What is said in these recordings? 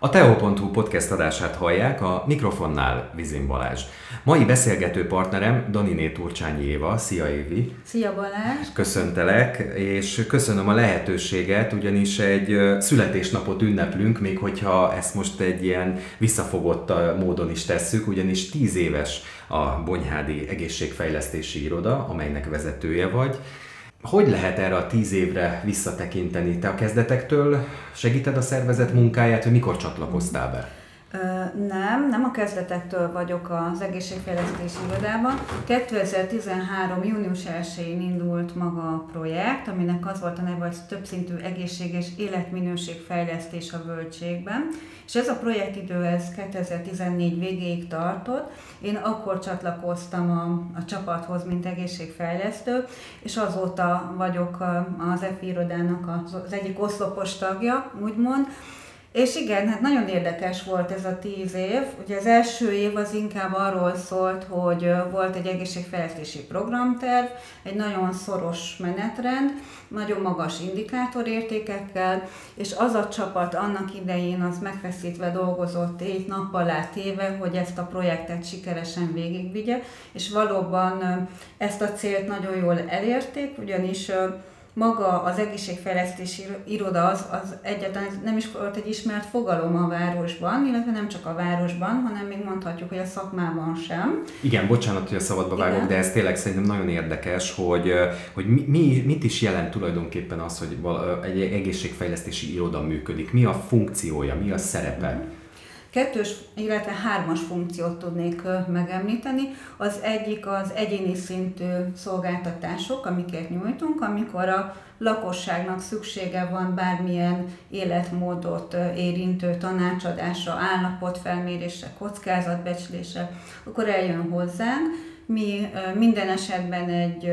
A Teo.hu podcast adását hallják, a mikrofonnál Vizin Balázs. Mai beszélgető partnerem Daniné Turcsányi Éva. Szia Évi! Szia Balázs! Köszöntelek, és köszönöm a lehetőséget, ugyanis egy születésnapot ünneplünk, még hogyha ezt most egy ilyen visszafogott módon is tesszük, ugyanis tíz éves a Bonyhádi Egészségfejlesztési Iroda, amelynek vezetője vagy, hogy lehet erre a tíz évre visszatekinteni? Te a kezdetektől segíted a szervezet munkáját, hogy mikor csatlakoztál be? Nem, nem a kezdetektől vagyok az egészségfejlesztési irodában. 2013. június 1-én indult maga a projekt, aminek az volt a neve, hogy többszintű egészséges életminőségfejlesztés a völgységben. És ez a projektidő ez 2014 végéig tartott. Én akkor csatlakoztam a, a csapathoz, mint egészségfejlesztő, és azóta vagyok az EFI irodának az, egyik oszlopos tagja, úgymond. És igen, hát nagyon érdekes volt ez a tíz év. Ugye az első év az inkább arról szólt, hogy volt egy egészségfejlesztési programterv, egy nagyon szoros menetrend, nagyon magas indikátorértékekkel, és az a csapat annak idején az megfeszítve dolgozott éjt nappal átéve, hogy ezt a projektet sikeresen végigvigye, és valóban ezt a célt nagyon jól elérték, ugyanis maga az egészségfejlesztési iroda az, az egyáltalán nem is volt egy ismert fogalom a városban, illetve nem csak a városban, hanem még mondhatjuk, hogy a szakmában sem. Igen, bocsánat, hogy a szabadba vágok, Igen. de ez tényleg szerintem nagyon érdekes, hogy, hogy mi, mi, mit is jelent tulajdonképpen az, hogy egy egészségfejlesztési iroda működik, mi a funkciója, mi a szerepe. Mm kettős, illetve hármas funkciót tudnék megemlíteni. Az egyik az egyéni szintű szolgáltatások, amiket nyújtunk, amikor a lakosságnak szüksége van bármilyen életmódot érintő tanácsadásra, állapotfelmérésre, kockázatbecslésre, akkor eljön hozzánk, mi minden esetben egy,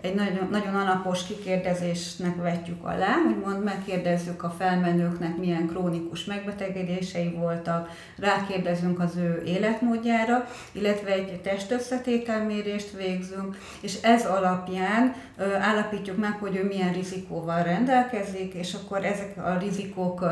egy nagyon, nagyon alapos kikérdezésnek vetjük alá, úgymond megkérdezzük a felmenőknek, milyen krónikus megbetegedései voltak, rákérdezünk az ő életmódjára, illetve egy testösszetételmérést végzünk, és ez alapján állapítjuk meg, hogy ő milyen rizikóval rendelkezik, és akkor ezek a rizikók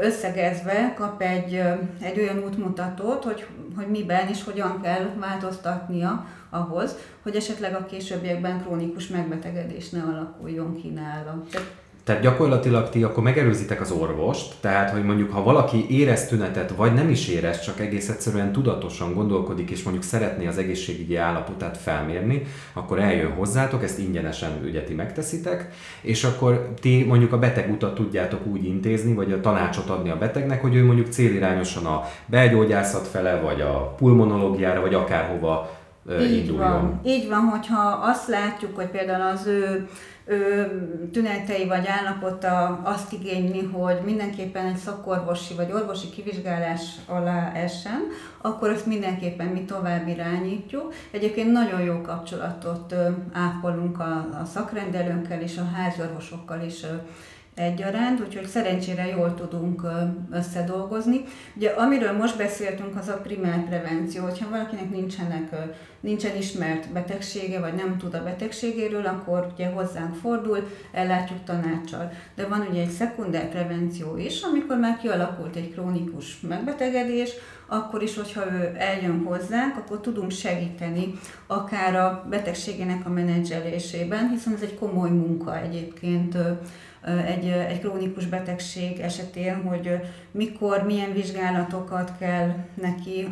összegezve kap egy, egy olyan útmutatót, hogy, hogy miben és hogyan kell változtatnia ahhoz, hogy esetleg a későbbiekben krónikus megbetegedés ne alakuljon ki nála. Tehát tehát gyakorlatilag ti akkor megelőzitek az orvost, tehát hogy mondjuk ha valaki érez tünetet, vagy nem is érez, csak egész egyszerűen tudatosan gondolkodik, és mondjuk szeretné az egészségügyi állapotát felmérni, akkor eljön hozzátok, ezt ingyenesen ugye ti megteszitek, és akkor ti mondjuk a beteg utat tudjátok úgy intézni, vagy a tanácsot adni a betegnek, hogy ő mondjuk célirányosan a belgyógyászat fele, vagy a pulmonológiára, vagy akárhova így induljon. Van. Így van, hogyha azt látjuk, hogy például az ő tünetei vagy állapota azt igényli, hogy mindenképpen egy szakorvosi vagy orvosi kivizsgálás alá essen, akkor azt mindenképpen mi tovább irányítjuk. Egyébként nagyon jó kapcsolatot ápolunk a, a szakrendelőnkkel és a háziorvosokkal is egyaránt, úgyhogy szerencsére jól tudunk összedolgozni. Ugye amiről most beszéltünk, az a primár prevenció, hogyha valakinek nincsenek, nincsen ismert betegsége, vagy nem tud a betegségéről, akkor ugye hozzánk fordul, ellátjuk tanácsal. De van ugye egy szekunder prevenció is, amikor már kialakult egy krónikus megbetegedés, akkor is, hogyha ő eljön hozzánk, akkor tudunk segíteni akár a betegségének a menedzselésében, hiszen ez egy komoly munka egyébként egy, egy krónikus betegség esetén, hogy mikor, milyen vizsgálatokat kell neki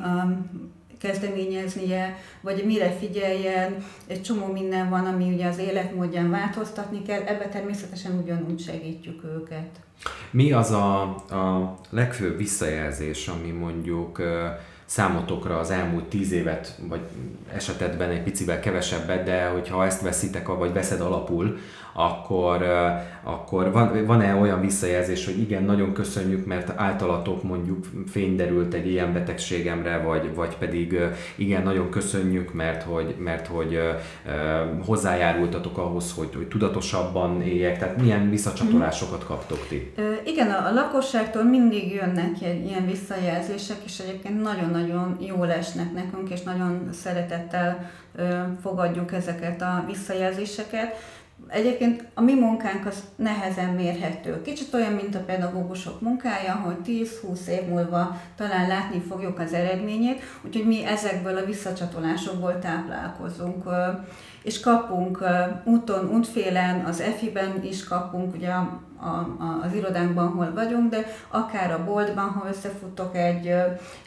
kezdeményeznie, vagy mire figyeljen, egy csomó minden van, ami ugye az életmódján változtatni kell, ebbe természetesen ugyanúgy segítjük őket. Mi az a, a legfőbb visszajelzés, ami mondjuk számotokra az elmúlt tíz évet, vagy esetedben egy picivel kevesebbet, de hogyha ezt veszitek, vagy veszed alapul, akkor, akkor van, van-e olyan visszajelzés, hogy igen, nagyon köszönjük, mert általatok mondjuk fény derült egy ilyen betegségemre, vagy, vagy pedig igen, nagyon köszönjük, mert hogy, mert hogy hozzájárultatok ahhoz, hogy, hogy tudatosabban éljek, tehát milyen visszacsatolásokat kaptok ti? Igen, a lakosságtól mindig jönnek ilyen visszajelzések, és egyébként nagyon-nagyon jól esnek nekünk, és nagyon szeretettel fogadjuk ezeket a visszajelzéseket Egyébként a mi munkánk az nehezen mérhető. Kicsit olyan, mint a pedagógusok munkája, hogy 10-20 év múlva talán látni fogjuk az eredményét, úgyhogy mi ezekből a visszacsatolásokból táplálkozunk. És kapunk úton, útfélen, az EFI-ben is kapunk, ugye a, a, az irodánkban, hol vagyunk, de akár a boltban, ha összefutok egy,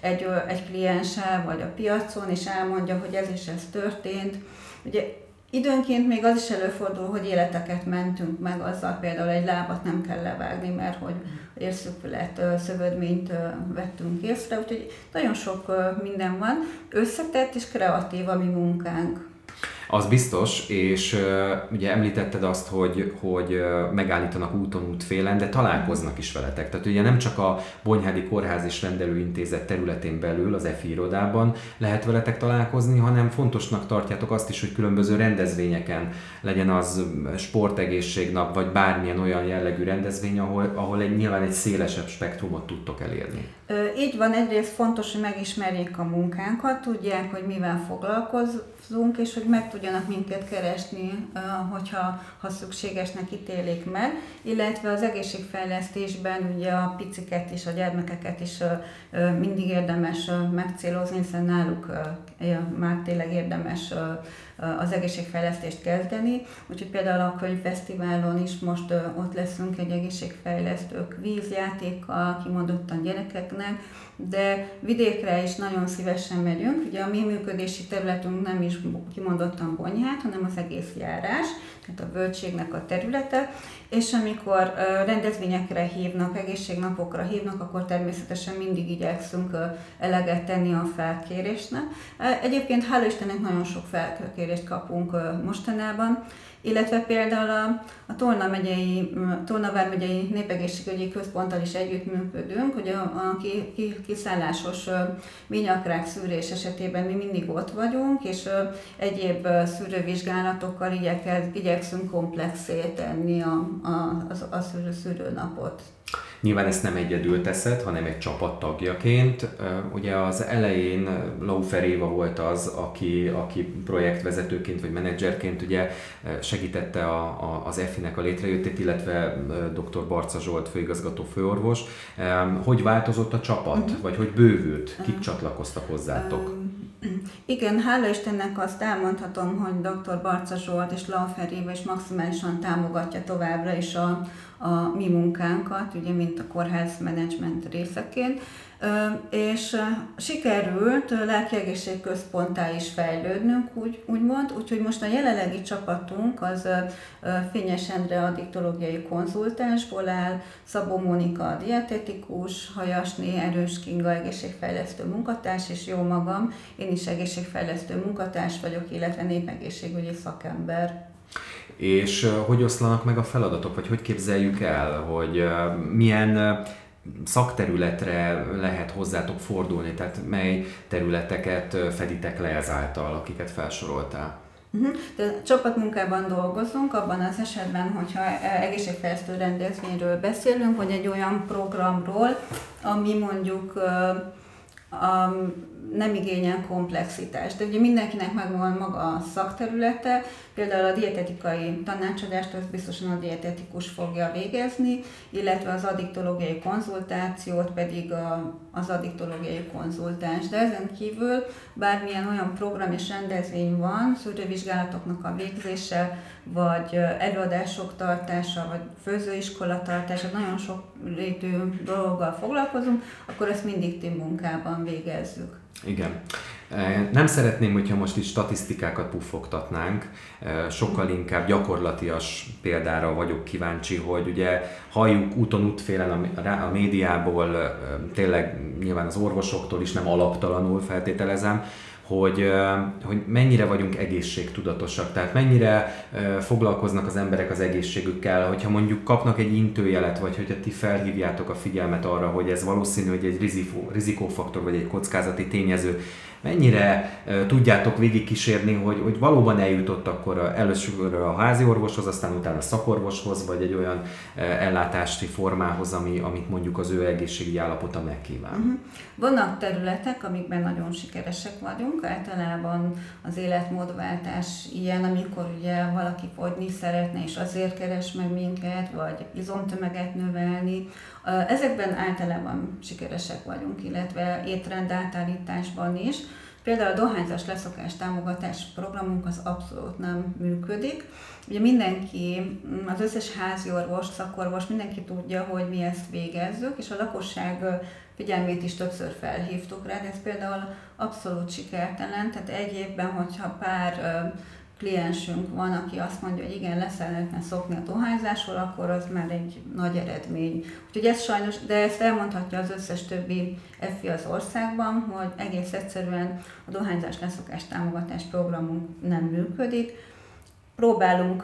egy, egy klienssel, vagy a piacon, és elmondja, hogy ez is ez történt. Ugye Időnként még az is előfordul, hogy életeket mentünk meg, azzal például egy lábat nem kell levágni, mert hogy érszükület szövődményt vettünk észre, úgyhogy nagyon sok minden van. Összetett és kreatív a mi munkánk. Az biztos, és ugye említetted azt, hogy, hogy megállítanak úton útfélen, de találkoznak is veletek. Tehát ugye nem csak a Bonyhádi Kórház és Rendelőintézet területén belül, az EFI irodában lehet veletek találkozni, hanem fontosnak tartjátok azt is, hogy különböző rendezvényeken legyen az sportegészségnap, vagy bármilyen olyan jellegű rendezvény, ahol, ahol egy, nyilván egy szélesebb spektrumot tudtok elérni. Így van, egyrészt fontos, hogy megismerjék a munkánkat, tudják, hogy mivel foglalkozunk, és hogy meg tudjanak minket keresni, hogyha ha szükségesnek ítélik meg, illetve az egészségfejlesztésben ugye a piciket és a gyermekeket is mindig érdemes megcélozni, hiszen náluk már tényleg érdemes az egészségfejlesztést kezdeni. Úgyhogy például a könyvfesztiválon is most ott leszünk egy egészségfejlesztők vízjátékkal, kimondottan gyerekeknek, de vidékre is nagyon szívesen megyünk. Ugye a mi működési területünk nem is kimondottan Bonyhát, hanem az egész járás, tehát a böltségnek a területe, és amikor rendezvényekre hívnak, egészségnapokra hívnak, akkor természetesen mindig igyekszünk eleget tenni a felkérésnek. Egyébként hála Istennek nagyon sok felkérést kapunk mostanában, illetve például a, a Tolna megyei, Tolna vármegyei népegészségügyi központtal is együttműködünk, hogy a, a kiszállásos minyakrák szűrés esetében mi mindig ott vagyunk, és egyéb szűrővizsgálatokkal igyekszünk komplexé tenni a, a, a, a szűrő, szűrőnapot. Nyilván ezt nem egyedül teszed, hanem egy csapat tagjaként. Ugye az elején Laufer Éva volt az, aki, aki projektvezetőként vagy menedzserként ugye segítette a, a, az EFI-nek a létrejöttét, illetve dr. Barca Zsolt főigazgató főorvos. Hogy változott a csapat, uh-huh. vagy hogy bővült? Kik csatlakoztak hozzátok? Igen, hála Istennek azt elmondhatom, hogy dr. Barca Zsolt és Laufer Éva is maximálisan támogatja továbbra is a, a mi munkánkat, ugye, mint a kórház menedzsment részeként, és sikerült lelkiegészségközponttá is fejlődnünk, úgy, úgymond, úgyhogy most a jelenlegi csapatunk az Fényes Endre addiktológiai konzultánsból áll, Szabó Mónika dietetikus, Hajasné Erős Kinga egészségfejlesztő munkatárs, és jó magam, én is egészségfejlesztő munkatárs vagyok, illetve népegészségügyi szakember. És hogy oszlanak meg a feladatok, vagy hogy képzeljük el, hogy milyen szakterületre lehet hozzátok fordulni, tehát mely területeket feditek le ezáltal, akiket felsoroltál? Uh-huh. De csapatmunkában dolgozunk, abban az esetben, hogyha egészségfejlesztő rendezvényről beszélünk, vagy egy olyan programról, ami mondjuk a, nem igényel komplexitást. De ugye mindenkinek megvan maga a szakterülete, például a dietetikai tanácsadást az biztosan a dietetikus fogja végezni, illetve az addiktológiai konzultációt pedig a, az addiktológiai konzultáns. De ezen kívül bármilyen olyan program és rendezvény van, szűrővizsgálatoknak a végzése, vagy előadások tartása, vagy főzőiskola tartása, nagyon sok létű dologgal foglalkozunk, akkor ezt mindig team munkában végezzük. Igen. Nem szeretném, hogyha most itt statisztikákat puffogtatnánk, sokkal inkább gyakorlatias példára vagyok kíváncsi, hogy ugye halljuk úton útfélen a, a médiából, tényleg nyilván az orvosoktól is nem alaptalanul feltételezem, hogy, hogy mennyire vagyunk egészségtudatosak, tehát mennyire foglalkoznak az emberek az egészségükkel, hogyha mondjuk kapnak egy intőjelet, vagy hogyha ti felhívjátok a figyelmet arra, hogy ez valószínű, hogy egy rizikófaktor vagy egy kockázati tényező, mennyire tudjátok végigkísérni, hogy, hogy valóban eljutott akkor először a házi orvoshoz, aztán utána a szakorvoshoz, vagy egy olyan ellátási formához, ami, amit mondjuk az ő egészségügyi állapota megkíván. Uh-huh. Vannak területek, amikben nagyon sikeresek vagyunk. Általában az életmódváltás ilyen, amikor ugye valaki fogyni szeretne, és azért keres meg minket, vagy izomtömeget növelni. Ezekben általában sikeresek vagyunk, illetve étrend átállításban is. Például a dohányzás leszokás támogatás programunk az abszolút nem működik. Ugye mindenki, az összes házi orvos, szakorvos, mindenki tudja, hogy mi ezt végezzük, és a lakosság figyelmét is többször felhívtuk rá, de ez például abszolút sikertelen, tehát egy évben, hogyha pár kliensünk van, aki azt mondja, hogy igen, leszeretne szokni a dohányzásról, akkor az már egy nagy eredmény. Úgyhogy ez sajnos, de ezt elmondhatja az összes többi FI az országban, hogy egész egyszerűen a dohányzás leszokás támogatás programunk nem működik, próbálunk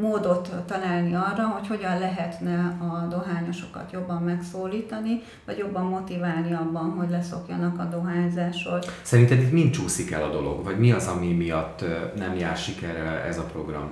módot találni arra, hogy hogyan lehetne a dohányosokat jobban megszólítani, vagy jobban motiválni abban, hogy leszokjanak a dohányzásról. Szerinted itt mind csúszik el a dolog? Vagy mi az, ami miatt nem jár sikerre ez a program?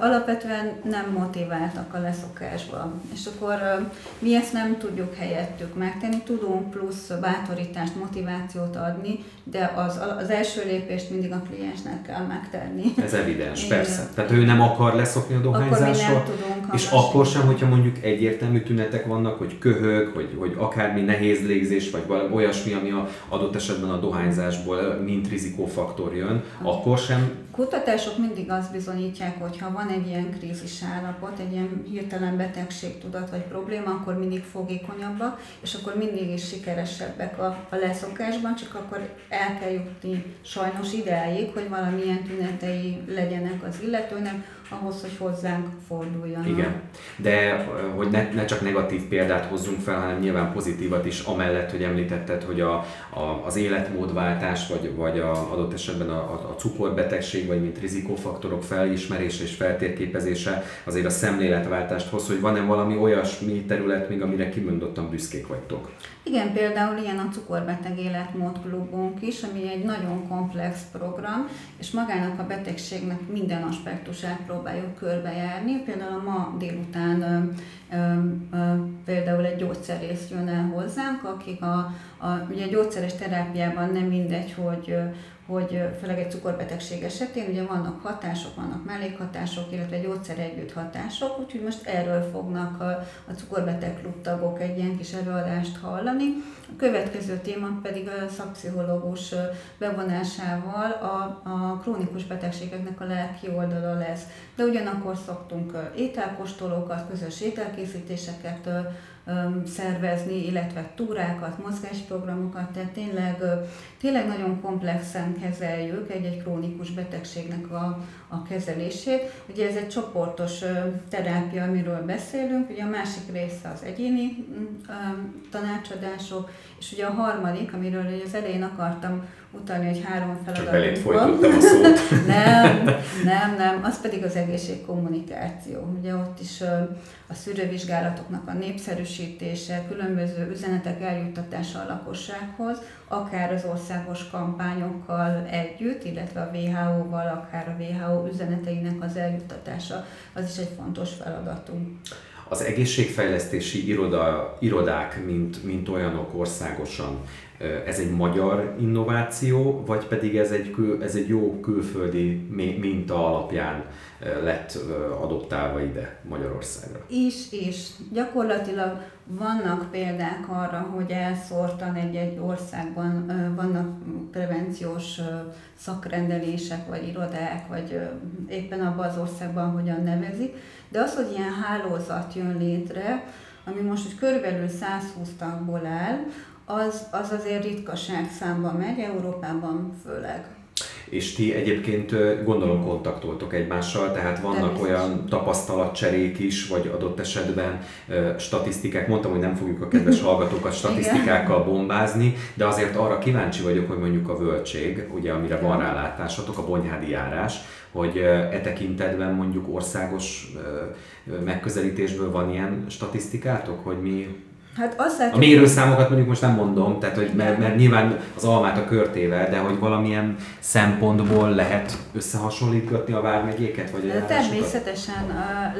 Alapvetően nem motiváltak a leszokásba. És akkor mi ezt nem tudjuk helyettük megtenni, tudunk plusz bátorítást, motivációt adni, de az, az első lépést mindig a kliensnek kell megtenni. Ez evidens, Igen. persze. Tehát ő nem akar leszokni a dohányzásról, akkor tudunk és akkor sem, hogyha mondjuk egyértelmű tünetek vannak, hogy köhög, hogy, hogy akármi nehéz légzés, vagy valami olyasmi, ami a adott esetben a dohányzásból mint rizikófaktor jön, akkor sem kutatások mindig azt bizonyítják, hogy ha van egy ilyen krízis állapot, egy ilyen hirtelen betegségtudat vagy probléma, akkor mindig fogékonyabbak, és akkor mindig is sikeresebbek a, a leszokásban, csak akkor el kell jutni sajnos ideáig, hogy valamilyen tünetei legyenek az illetőnek, ahhoz, hogy hozzánk forduljanak. Igen, de hogy ne, ne csak negatív példát hozzunk fel, hanem nyilván pozitívat is, amellett, hogy említetted, hogy a, a, az életmódváltás, vagy, vagy a, adott esetben a, a, a cukorbetegség, vagy mint rizikófaktorok felismerése és feltérképezése azért a szemléletváltást hoz, hogy van-e valami olyasmi terület még, amire kimondottan büszkék vagytok? Igen, például ilyen a Cukorbeteg Életmód Klubunk is, ami egy nagyon komplex program, és magának a betegségnek minden aspektusát próbáljuk körbejárni. Például ma délután ö, ö, például egy gyógyszerész jön el hozzánk, akik a, a, ugye gyógyszeres terápiában nem mindegy, hogy hogy főleg egy cukorbetegség esetén ugye vannak hatások, vannak mellékhatások, illetve gyógyszer együtt hatások, úgyhogy most erről fognak a, a cukorbeteg klubtagok egy ilyen kis előadást hallani. A következő téma pedig a szakpszichológus bevonásával a, a krónikus betegségeknek a lelki oldala lesz. De ugyanakkor szoktunk ételkostolókat, közös ételkészítéseket szervezni, illetve túrákat, mozgásprogramokat, tehát tényleg, tényleg nagyon komplexen kezeljük egy-egy krónikus betegségnek a, a kezelését. Ugye ez egy csoportos terápia, amiről beszélünk, ugye a másik része az egyéni tanácsadások, és ugye a harmadik, amiről az elején akartam utalni, hogy három feladatunk van. a szót. nem, nem, nem, az pedig az egészségkommunikáció. Ugye ott is a szűrővizsgálatoknak a népszerűsítése, különböző üzenetek eljuttatása a lakossághoz, akár az országos kampányokkal együtt, illetve a WHO-val, akár a WHO üzeneteinek az eljuttatása, az is egy fontos feladatunk. Az egészségfejlesztési iroda, irodák, mint, mint olyanok országosan, ez egy magyar innováció, vagy pedig ez egy, kül, ez egy jó külföldi minta alapján lett adoptálva ide Magyarországra? Is, is. Gyakorlatilag vannak példák arra, hogy elszórtan egy-egy országban vannak prevenciós szakrendelések, vagy irodák, vagy éppen abban az országban hogyan nevezik, de az, hogy ilyen hálózat jön létre, ami most hogy körülbelül 120 tagból áll, az, az azért ritkaság számba megy, Európában főleg. És ti egyébként gondolom kontaktoltok egymással, tehát vannak olyan tapasztalatcserék is, vagy adott esetben statisztikák. Mondtam, hogy nem fogjuk a kedves hallgatókat statisztikákkal bombázni, de azért arra kíváncsi vagyok, hogy mondjuk a völtség, ugye amire van rálátásatok, a bonyhádi járás, hogy e tekintetben mondjuk országos megközelítésből van ilyen statisztikátok, hogy mi Hát azt látjuk, a mérőszámokat mondjuk most nem mondom, tehát hogy mert, mert nyilván az almát a körtével, de hogy valamilyen szempontból lehet összehasonlítgatni a vármegyéket, vagy a járásokat? Természetesen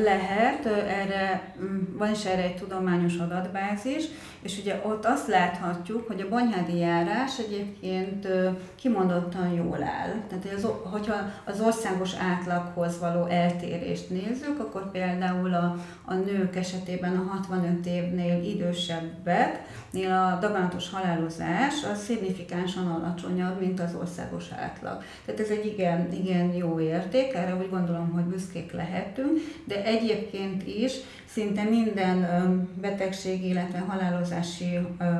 lehet, erre, van is erre egy tudományos adatbázis, és ugye ott azt láthatjuk, hogy a bonyhádi járás egyébként kimondottan jól áll. Tehát, az, hogyha az országos átlaghoz való eltérést nézzük, akkor például a, a nők esetében a 65 évnél idősebbeknél a daganatos halálozás az szignifikánsan alacsonyabb, mint az országos átlag. Tehát ez egy igen, igen jó érték, erre úgy gondolom, hogy büszkék lehetünk, de egyébként is szinte minden betegség, illetve halálozási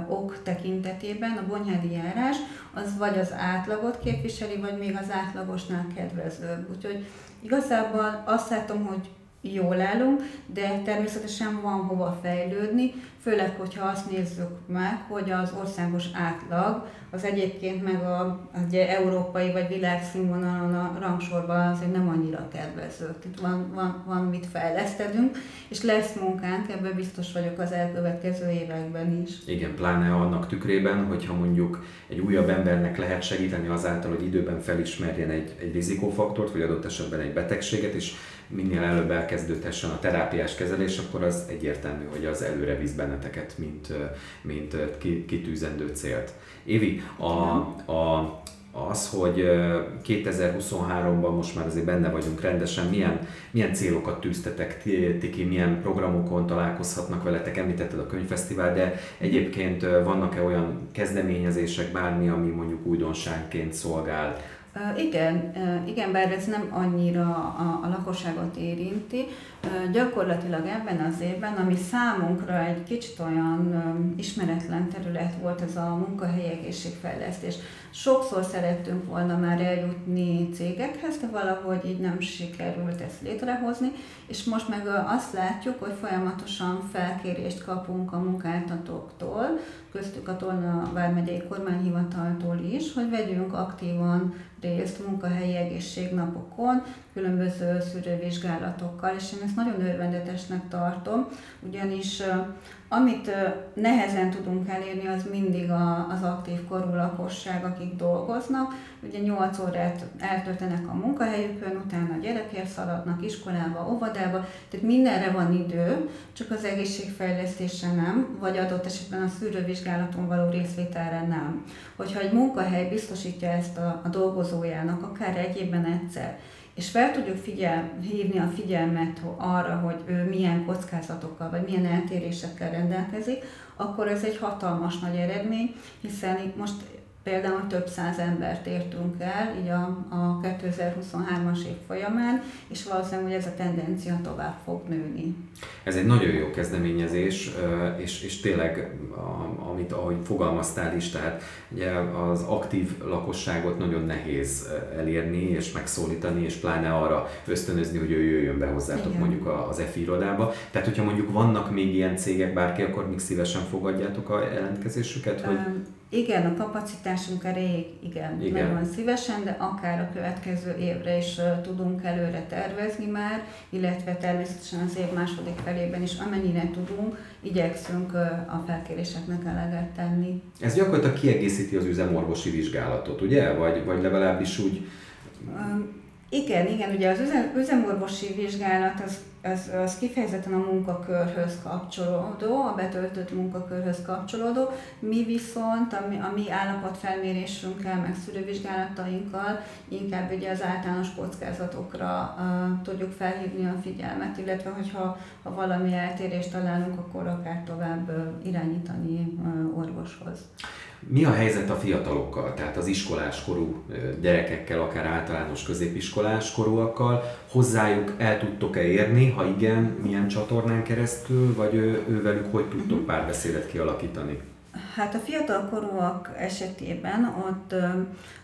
ok tekintetében a bonyhádi járás az vagy az átlagot képviseli, vagy még az átlagosnál kedvezőbb. Úgyhogy igazából azt látom, hogy jól állunk, de természetesen van hova fejlődni, főleg, hogyha azt nézzük meg, hogy az országos átlag az egyébként meg a ugye, európai vagy világszínvonalon a rangsorban azért nem annyira kedvező. Itt van, van, van mit fejlesztedünk, és lesz munkánk, ebben biztos vagyok az elkövetkező években is. Igen, pláne annak tükrében, hogyha mondjuk egy újabb embernek lehet segíteni azáltal, hogy időben felismerjen egy, egy rizikófaktort, vagy adott esetben egy betegséget, és minél előbb elkezdődhessen a terápiás kezelés, akkor az egyértelmű, hogy az előre visz benneteket, mint, mint kitűzendő célt. Évi, a, a, az, hogy 2023-ban most már azért benne vagyunk rendesen, milyen, milyen célokat tűztetek ti ki, milyen programokon találkozhatnak veletek, említetted a könyvfesztivál, de egyébként vannak-e olyan kezdeményezések, bármi, ami mondjuk újdonságként szolgál igen, igen, bár ez nem annyira a, a lakosságot érinti, gyakorlatilag ebben az évben, ami számunkra egy kicsit olyan ismeretlen terület volt, ez a munkahelyi egészségfejlesztés. Sokszor szerettünk volna már eljutni cégekhez, de valahogy így nem sikerült ezt létrehozni, és most meg azt látjuk, hogy folyamatosan felkérést kapunk a munkáltatóktól, köztük a Tolna Vármegyei Kormányhivataltól is, hogy vegyünk aktívan részt munkahelyi egészségnapokon, különböző szűrővizsgálatokkal, és én ezt nagyon örvendetesnek tartom, ugyanis amit nehezen tudunk elérni, az mindig az aktív korú lakosság, akik dolgoznak. Ugye 8 órát eltöltenek a munkahelyükön, utána a gyerekért szaladnak iskolába, óvodába, tehát mindenre van idő, csak az egészségfejlesztésre nem, vagy adott esetben a szűrővizsgálaton való részvételre nem. Hogyha egy munkahely biztosítja ezt a, a dolgozójának, akár egy évben egyszer, és fel tudjuk figyel, hívni a figyelmet arra, hogy ő milyen kockázatokkal vagy milyen eltérésekkel rendelkezik, akkor ez egy hatalmas nagy eredmény, hiszen itt most például több száz embert értünk el így a, a 2023-as év folyamán, és valószínűleg, hogy ez a tendencia tovább fog nőni. Ez egy nagyon jó kezdeményezés, és, és tényleg, amit ahogy fogalmaztál is, tehát ugye az aktív lakosságot nagyon nehéz elérni és megszólítani, és pláne arra ösztönözni, hogy ő jöjjön be hozzátok Igen. mondjuk az EFI irodába. Tehát, hogyha mondjuk vannak még ilyen cégek, bárki, akkor még szívesen fogadjátok a jelentkezésüket? Hogy... Igen, a kapacitásunk elég, igen, igen, nagyon szívesen, de akár a következő évre is uh, tudunk előre tervezni már, illetve természetesen az év második felében is, amennyire tudunk, igyekszünk uh, a felkéréseknek eleget tenni. Ez gyakorlatilag kiegészíti az üzemorvosi vizsgálatot, ugye? Vagy, vagy legalábbis úgy... Um, igen, igen, ugye az üzem, üzemorvosi vizsgálat az, az, az kifejezetten a munkakörhöz kapcsolódó, a betöltött munkakörhöz kapcsolódó, mi viszont a mi, a mi állapotfelmérésünkkel, meg szűrővizsgálatainkkal inkább ugye az általános kockázatokra uh, tudjuk felhívni a figyelmet, illetve hogyha ha valami eltérést találunk, akkor akár tovább uh, irányítani uh, orvoshoz. Mi a helyzet a fiatalokkal, tehát az iskolás korú gyerekekkel, akár általános középiskolás korúakkal? Hozzájuk el tudtok-e érni, ha igen, milyen csatornán keresztül, vagy ő, ővelük hogy tudtok mhm. párbeszédet kialakítani? Hát a fiatalkorúak esetében ott,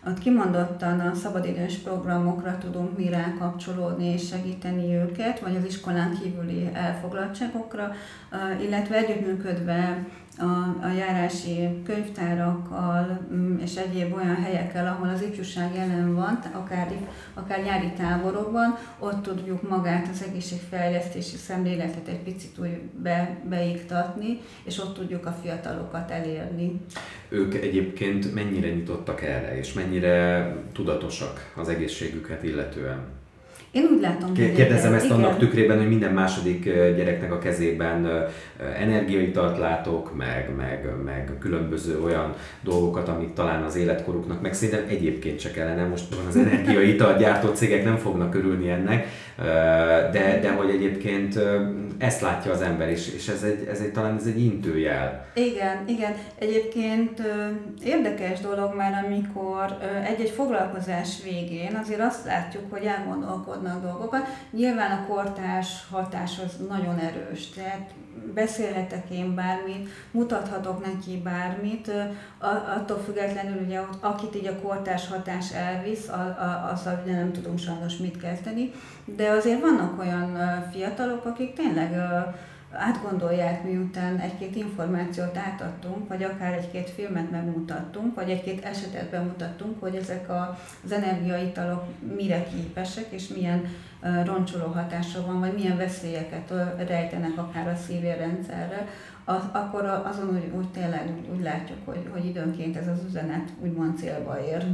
ott kimondottan a szabadidős programokra tudunk mi rákapcsolódni és segíteni őket, vagy az iskolán kívüli elfoglaltságokra, illetve együttműködve a, a járási könyvtárakkal mm, és egyéb olyan helyekkel, ahol az ifjúság jelen van, akár, akár nyári táborokban, ott tudjuk magát az egészségfejlesztési szemléletet egy picit úgy be, beiktatni, és ott tudjuk a fiatalokat elérni. Ők egyébként mennyire nyitottak erre, és mennyire tudatosak az egészségüket illetően? Én úgy látom, hogy Kérdezem ezt igen. annak tükrében, hogy minden második gyereknek a kezében energiaitalt látok, meg, meg, meg különböző olyan dolgokat, amik talán az életkoruknak, meg szerintem egyébként se kellene, most van az energiaital gyártó cégek nem fognak örülni ennek, de, de hogy egyébként ezt látja az ember, és, és ez, egy, ez egy, talán ez egy intőjel. Igen, igen. Egyébként érdekes dolog, mert amikor egy-egy foglalkozás végén azért azt látjuk, hogy elgondolkodnak dolgokat. Nyilván a kortárs hatás az nagyon erős, tehát beszélhetek én bármit, mutathatok neki bármit, attól függetlenül ugye akit így a kortárs hatás elvisz, azzal ugye nem tudunk sajnos mit kezdeni, de azért vannak olyan fiatalok, akik tényleg átgondolják, miután egy-két információt átadtunk, vagy akár egy-két filmet megmutattunk, vagy egy-két esetet bemutattunk, hogy ezek az energiaitalok mire képesek, és milyen roncsoló hatása van, vagy milyen veszélyeket rejtenek akár a szívérrendszerre, akkor azon úgy, úgy tényleg úgy, úgy látjuk, hogy, hogy időnként ez az üzenet úgymond célba ér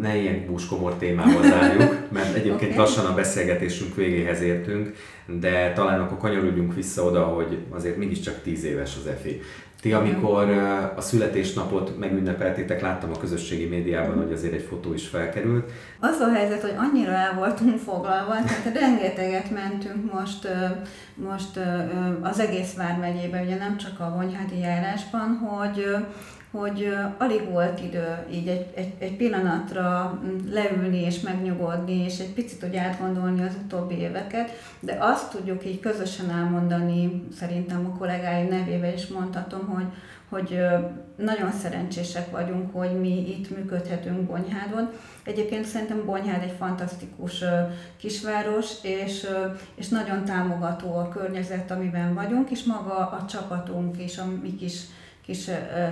ne ilyen búskomor témával zárjuk, mert egyébként okay. lassan a beszélgetésünk végéhez értünk, de talán akkor kanyarodjunk vissza oda, hogy azért mégiscsak tíz éves az EFI. Ti, amikor a születésnapot megünnepeltétek, láttam a közösségi médiában, hogy azért egy fotó is felkerült. Az a helyzet, hogy annyira el voltunk foglalva, tehát rengeteget mentünk most, most az egész Vármegyében, ugye nem csak a Vonyhádi járásban, hogy hogy alig volt idő így egy, egy, egy pillanatra mm, leülni és megnyugodni, és egy picit hogy átgondolni az utóbbi éveket, de azt tudjuk így közösen elmondani, szerintem a kollégáim nevével is mondhatom, hogy, hogy nagyon szerencsések vagyunk, hogy mi itt működhetünk Bonyhádon. Egyébként szerintem Bonyhád egy fantasztikus kisváros, és, és nagyon támogató a környezet, amiben vagyunk, és maga a csapatunk és a mi kis kis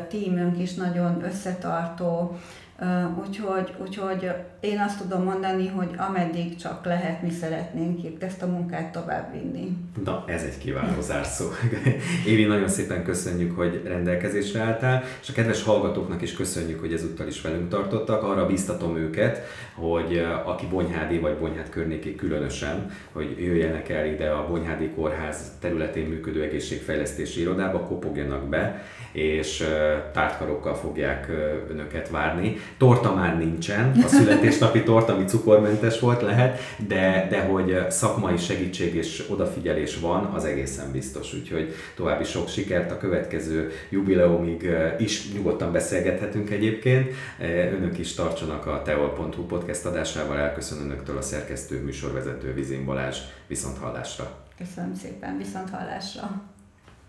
tímünk is nagyon összetartó, Úgyhogy, úgyhogy én azt tudom mondani, hogy ameddig csak lehet, mi szeretnénk itt ezt a munkát továbbvinni. Na, ez egy kiváló zárszó. Évi, nagyon szépen köszönjük, hogy rendelkezésre álltál, és a kedves hallgatóknak is köszönjük, hogy ezúttal is velünk tartottak. Arra biztatom őket, hogy aki Bonyhádi vagy Bonyhád környéké különösen, hogy jöjjenek el ide a Bonyhádi Kórház területén működő egészségfejlesztési irodába, kopogjanak be, és tártkarokkal fogják önöket várni. Torta már nincsen, a születésnapi torta, ami cukormentes volt, lehet, de, de hogy szakmai segítség és odafigyelés van, az egészen biztos. Úgyhogy további sok sikert a következő jubileumig is nyugodtan beszélgethetünk egyébként. Önök is tartsanak a teol.hu podcast adásával. Elköszön önöktől a szerkesztő műsorvezető Vizin Balázs. Viszont hallásra! Köszönöm szépen, viszont hallásra!